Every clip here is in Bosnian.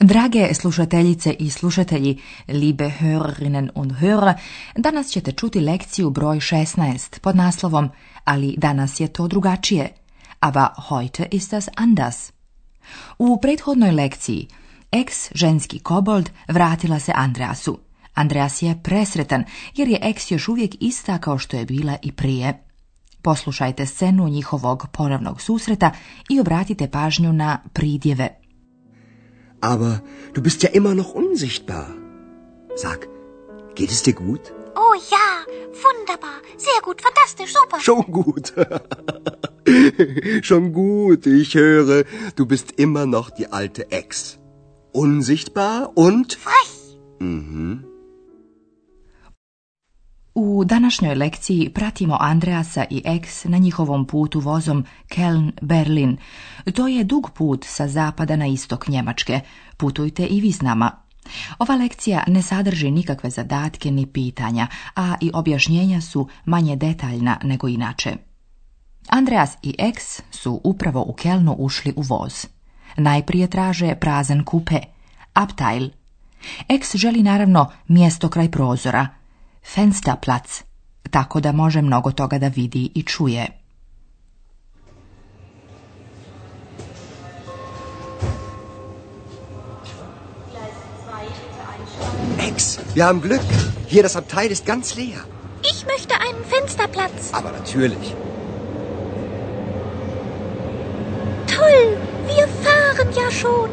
Drage slušateljice i slušatelji, liebe Hörerinnen und Hörer, danas ćete čuti lekciju broj 16 pod naslovom Ali danas je to drugačije. Aber heute ist das anders. U prethodnoj lekciji ex ženski kobold vratila se Andreasu. Andreas je presretan jer je eks još uvijek ista kao što je bila i prije. Poslušajte scenu njihovog ponovnog susreta i obratite pažnju na pridjeve. Aber du bist ja immer noch unsichtbar. Sag, geht es dir gut? Oh ja, wunderbar, sehr gut, fantastisch, super. Schon gut. Schon gut, ich höre, du bist immer noch die alte Ex. Unsichtbar und... Frech. Mhm. U današnjoj lekciji pratimo Andreasa i Ex na njihovom putu vozom Keln-Berlin. To je dug put sa zapada na istok Njemačke. Putujte i vi s nama. Ova lekcija ne sadrži nikakve zadatke ni pitanja, a i objašnjenja su manje detaljna nego inače. Andreas i Ex su upravo u Kelnu ušli u voz. Najprije traže prazan kupe, Abteil. Ex želi naravno mjesto kraj prozora – Fensterplatz, tako da može mnogo toga da vidi i čuje. Ex, wir haben Glück. Hier das Abteil ist ganz leer. Ich möchte einen Fensterplatz. Aber natürlich. Toll, wir fahren ja schon.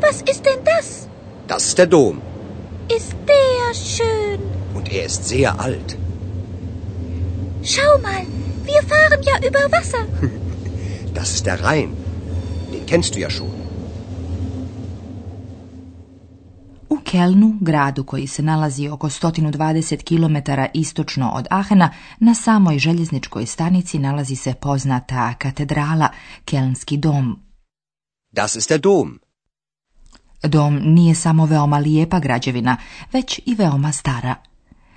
Was ist denn das? Das ist der Dom. Ist der schön. Und er ist sehr alt. Schau mal, wir fahren ja über Wasser. Das ist der Rhein. Den kennst du ja schon. U Kelnu, gradu koji se nalazi oko 120 km istočno od Ahena, na samoj željezničkoj stanici nalazi se poznata katedrala, Kelnski dom. Das ist der Dom. Dom nije samo veoma lijepa građevina, već i veoma stara.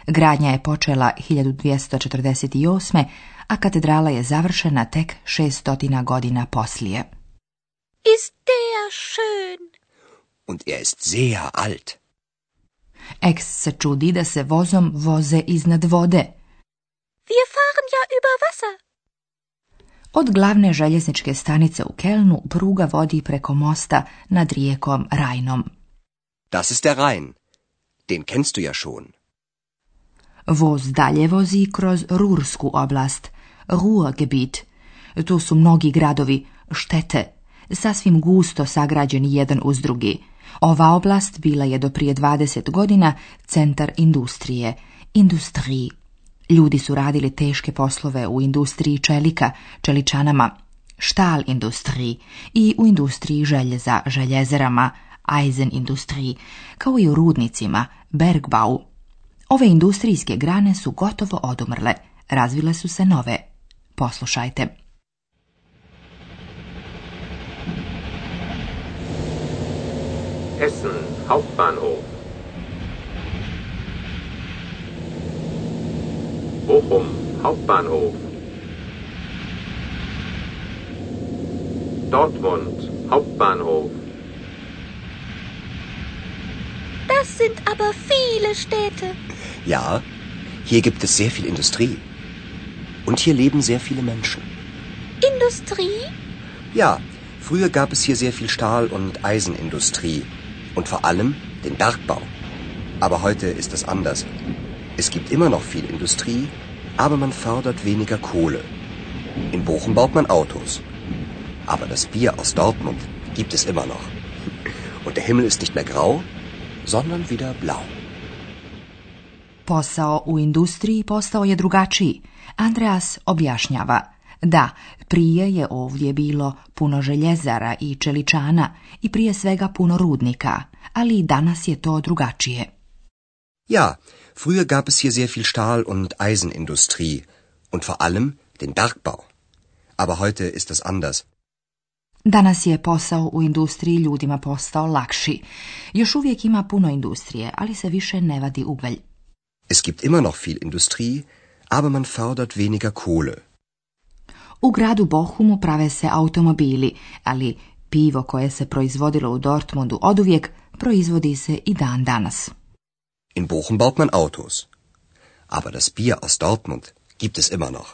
Gradnja je počela 1248. a katedrala je završena tek 600 godina poslije. Ist der schön. Und er ist sehr alt. Eks se čudi da se vozom voze iznad vode. Od glavne željezničke stanice u Kelnu pruga vodi preko mosta nad rijekom Rajnom. Das ist der Rhein. Den kennst du ja schon. Voz dalje vozi kroz Rursku oblast, Ruhrgebiet. Tu su mnogi gradovi, štete, sasvim gusto sagrađeni jedan uz drugi. Ova oblast bila je do prije 20 godina centar industrije, industriji. Ljudi su radili teške poslove u industriji čelika, čeličanama, štal industriji i u industriji željeza, željezerama, Eisen industriji, kao i u rudnicima, bergbau. Ove industrijske grane su gotovo odumrle, razvile su se nove. Poslušajte. Essen, Hauptbahnhof. Bochum Hauptbahnhof Dortmund Hauptbahnhof Das sind aber viele Städte. Ja, hier gibt es sehr viel Industrie. Und hier leben sehr viele Menschen. Industrie? Ja, früher gab es hier sehr viel Stahl- und Eisenindustrie und vor allem den Bergbau. Aber heute ist das anders. Es gibt immer noch viel Industrie, aber man fördert weniger Kohle. In Bochum baut man Autos. Aber das Bier aus Dortmund gibt es immer noch. Und der Himmel ist nicht mehr grau, sondern wieder blau. Posao u industriji postao je drugačiji. Andreas objašnjava. Da, prije je ovdje bilo puno željezara i čeličana i prije svega puno rudnika, ali i danas je to drugačije. Ja, früher gab es hier sehr viel Stahl- und Eisenindustrie und vor allem den Bergbau. Aber heute ist das anders. Danas je posao u industriji ljudima postao lakši. Još uvijek ima puno industrije, ali se više ne vadi ugalj. Es gibt immer noch viel Industrie, aber man fördert weniger Kohle. U gradu Bohumu prave se automobili, ali pivo koje se proizvodilo u Dortmundu oduvijek proizvodi se i dan danas. In Bochum baut man Autos. Aber das Bier aus Dortmund gibt es immer noch.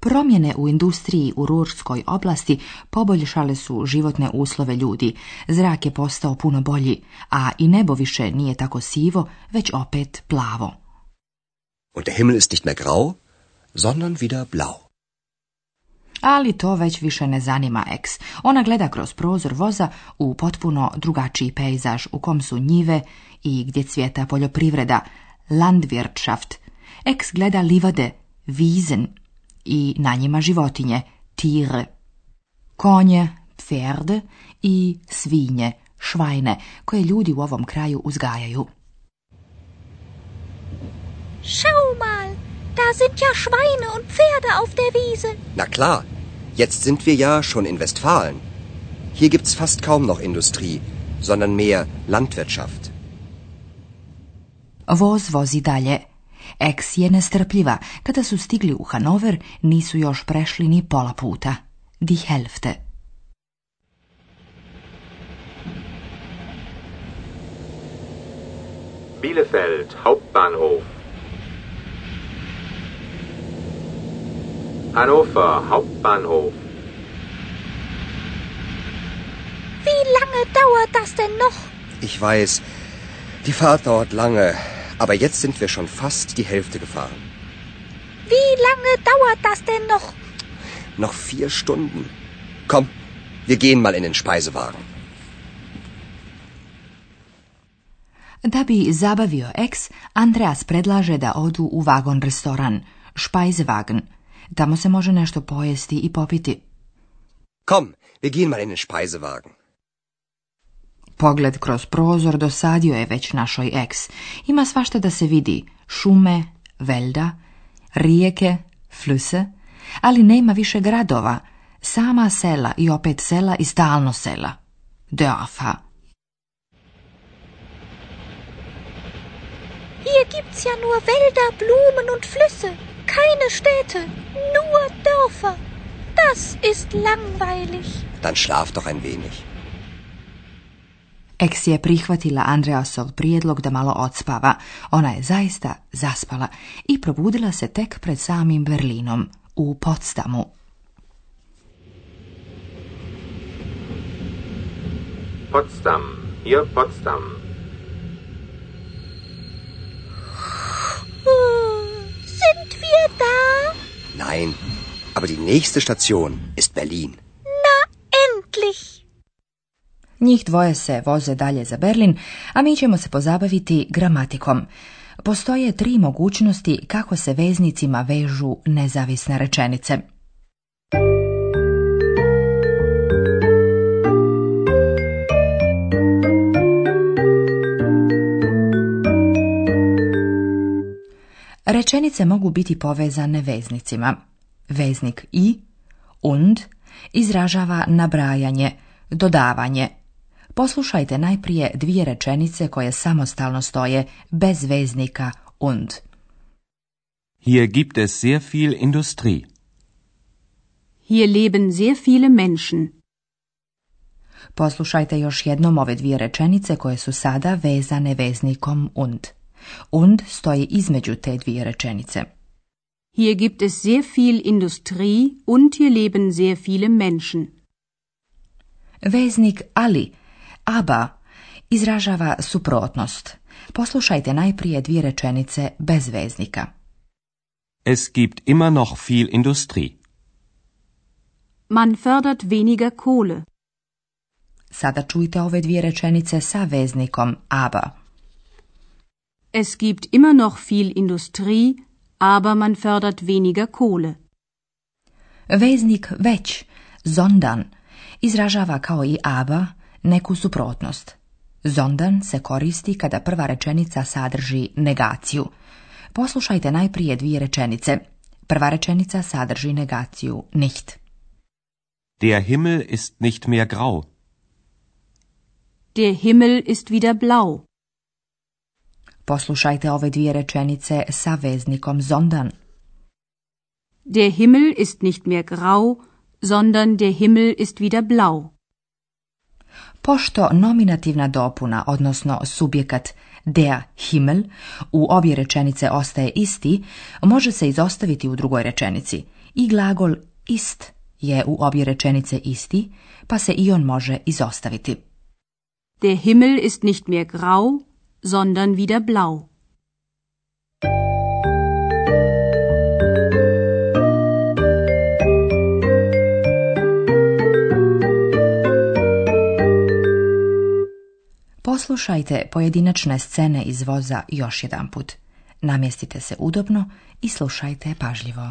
Promjene u industriji u Rurskoj oblasti poboljšale su životne uslove ljudi. Zrak je postao puno bolji, a i nebo više nije tako sivo, već opet plavo. Und der Himmel ist nicht mehr grau, sondern wieder blau. Ali to već više ne zanima Eks. Ona gleda kroz prozor voza u potpuno drugačiji pejzaž u kom su njive i gdje cvjeta poljoprivreda, landwirtschaft. Eks gleda livade, vizen i na njima životinje, tire, konje, pferde i svinje, švajne, koje ljudi u ovom kraju uzgajaju. Schau mal, Da sind ja Schweine und Pferde auf der Wiese. Na klar, jetzt sind wir ja schon in Westfalen. Hier gibt's fast kaum noch Industrie, sondern mehr Landwirtschaft. Voz vozi dalje. Ex je nestrpljiva. Kada su stigli u Hanover, nisu još prešli ni pola puta. Die Hälfte. Bielefeld, Hauptbahnhof. Hannover Hauptbahnhof. Wie lange dauert das denn noch? Ich weiß, die Fahrt dauert lange, aber jetzt sind wir schon fast die Hälfte gefahren. Wie lange dauert das denn noch? Noch vier Stunden. Komm, wir gehen mal in den Speisewagen. Da bi zabavio eks, Andreas predlaže da odu u vagon restoran, Speisewagen – Tamo se može nešto pojesti i popiti. Kom, wir gehen mal in den Pogled kroz prozor dosadio je već našoj eks. Ima svašta da se vidi. Šume, velda, rijeke, fluse, ali nema više gradova. Sama sela i opet sela i stalno sela. Dörfer. Hier gibt's ja nur Wälder, Blumen und Flüsse keine Städte, nur Dörfer. Das ist langweilig. Dann schlaf doch ein wenig. Eks je prihvatila Andreasov prijedlog da malo odspava. Ona je zaista zaspala i probudila se tek pred samim Berlinom, u Potsdamu. Potsdam, hier Potsdam. Nein, aber die nächste Station ist Berlin. Na, endlich! Njih dvoje se voze dalje za Berlin, a mi ćemo se pozabaviti gramatikom. Postoje tri mogućnosti kako se veznicima vežu nezavisne rečenice. Rečenice mogu biti povezane veznicima. Veznik i und izražava nabrajanje, dodavanje. Poslušajte najprije dvije rečenice koje samostalno stoje bez veznika und. Hier gibt es sehr viel Industrie. Hier leben sehr viele Menschen. Poslušajte još jednom ove dvije rečenice koje su sada vezane veznikom und und stoji između te dvije rečenice. Hier gibt es sehr viel Industrie und hier leben sehr viele Menschen. Veznik ali, aber, izražava suprotnost. Poslušajte najprije dvije rečenice bez veznika. Es gibt immer noch viel Industrie. Man fördert weniger Kohle. Sada čujte ove dvije rečenice sa veznikom aber. Es gibt immer noch viel Industrie, aber man fördert weniger Kohle. Veznik već, zondan, izražava kao i aba neku suprotnost. Zondan se koristi kada prva rečenica sadrži negaciju. Poslušajte najprije dvije rečenice. Prva rečenica sadrži negaciju nicht. Der Himmel ist nicht mehr grau. Der Himmel ist wieder blau. Poslušajte ove dvije rečenice sa veznikom ZONDAN. Der Himmel ist nicht mehr grau, sondern der Himmel ist wieder blau. Pošto nominativna dopuna, odnosno subjekat der Himmel, u obje rečenice ostaje isti, može se izostaviti u drugoj rečenici. I glagol ist je u obje rečenice isti, pa se i on može izostaviti. Der Himmel ist nicht mehr grau, sondern wieder blau. Poslušajte pojedinačne scene iz voza još jedanput. Namjestite se udobno i slušajte pažljivo.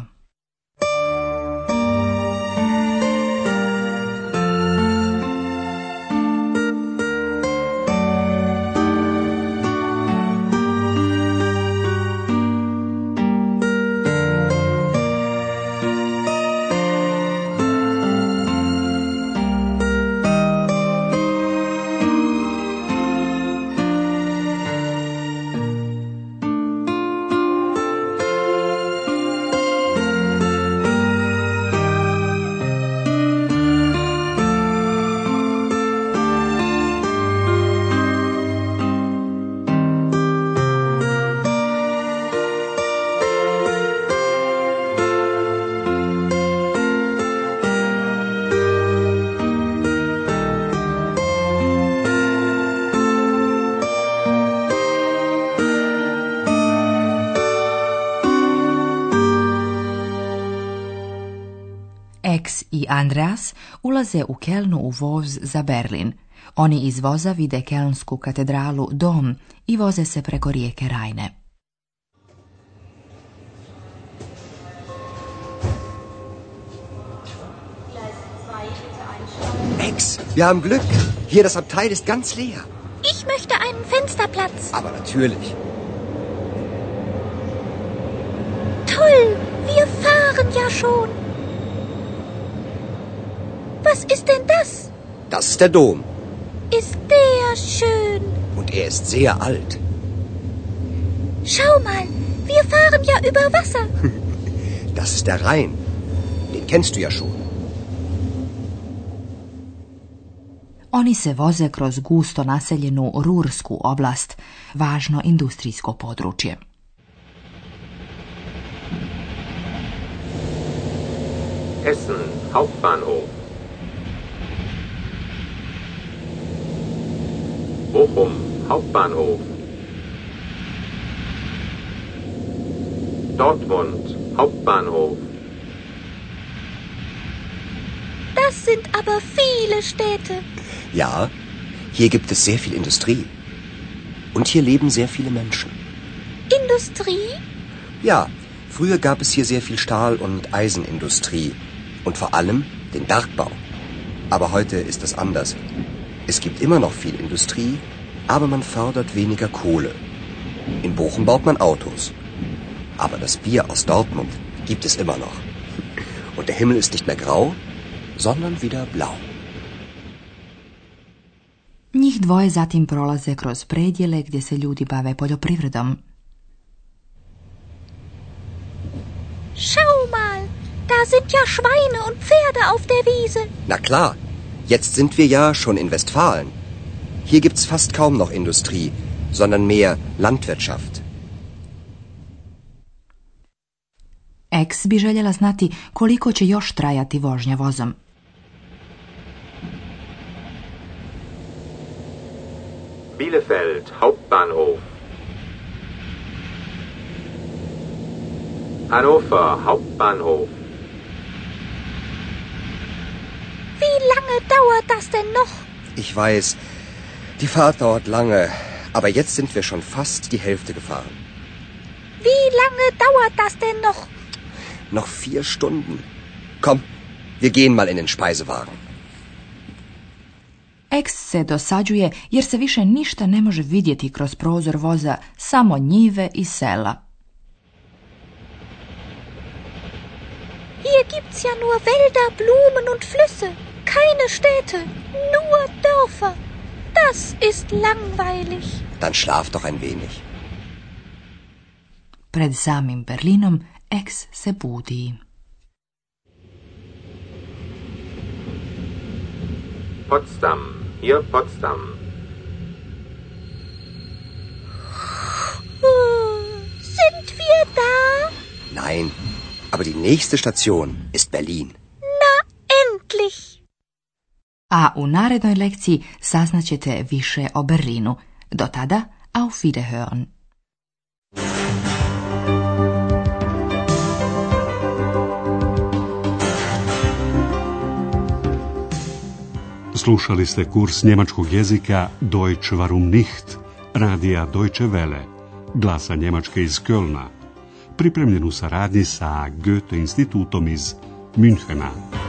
Andreas ulaze u Kelnu u voz za Berlin. Oni iz voza vide Kelnsku katedralu Dom i voze se preko rijeke Rajne. Ex, wir haben Glück. Hier das Abteil ist ganz leer. Ich möchte einen Fensterplatz. Aber natürlich. Toll, wir fahren ja schon. Was ist denn das? Das ist der Dom. Ist der schön. Und er ist sehr alt. Schau mal, wir fahren ja über Wasser. Das ist der Rhein. Den kennst du ja schon. Oni se voze kroz gusto naseljenu Rursku oblast, važno industrijsko područje. Essen, Hauptbahnhof. Bochum Hauptbahnhof Dortmund Hauptbahnhof Das sind aber viele Städte. Ja, hier gibt es sehr viel Industrie. Und hier leben sehr viele Menschen. Industrie? Ja, früher gab es hier sehr viel Stahl- und Eisenindustrie und vor allem den Bergbau. Aber heute ist das anders. Es gibt immer noch viel Industrie, aber man fördert weniger Kohle. In Bochum baut man Autos. Aber das Bier aus Dortmund gibt es immer noch. Und der Himmel ist nicht mehr grau, sondern wieder blau. Njih dvoje zatim prolaze kroz predjele gdje se ljudi bave poljoprivredom. Schau mal, da sind ja Schweine und Pferde auf der Wiese. Na klar, Jetzt sind wir ja schon in Westfalen. Hier gibt's fast kaum noch Industrie, sondern mehr Landwirtschaft. Ex bi željela znati koliko će još trajati vožnja vozom. Bielefeld Hauptbahnhof. Hannover Hauptbahnhof. lange dauert das denn noch? Ich weiß, die Fahrt dauert lange, aber jetzt sind wir schon fast die Hälfte gefahren. Wie lange dauert das denn noch? Noch vier Stunden. Komm, wir gehen mal in den Speisewagen. Eks se dosađuje jer se više ništa ne može vidjeti kroz prozor voza, samo njive i sela. Hier gibt's ja nur Wälder, Blumen und Flüsse keine Städte, nur Dörfer. Das ist langweilig. Dann schlaf doch ein wenig. Pred samim Berlinom Ex se budi. Potsdam, hier Potsdam. Sind wir da? Nein, aber die nächste Station ist Berlin. a u narednoj lekciji saznaćete više o Berlinu. Do tada, auf Wiederhören. Slušali ste kurs njemačkog jezika Deutsch warum nicht, radija Deutsche Welle, glasa Njemačke iz Kölna, pripremljen u saradnji sa Goethe institutom iz Münchena.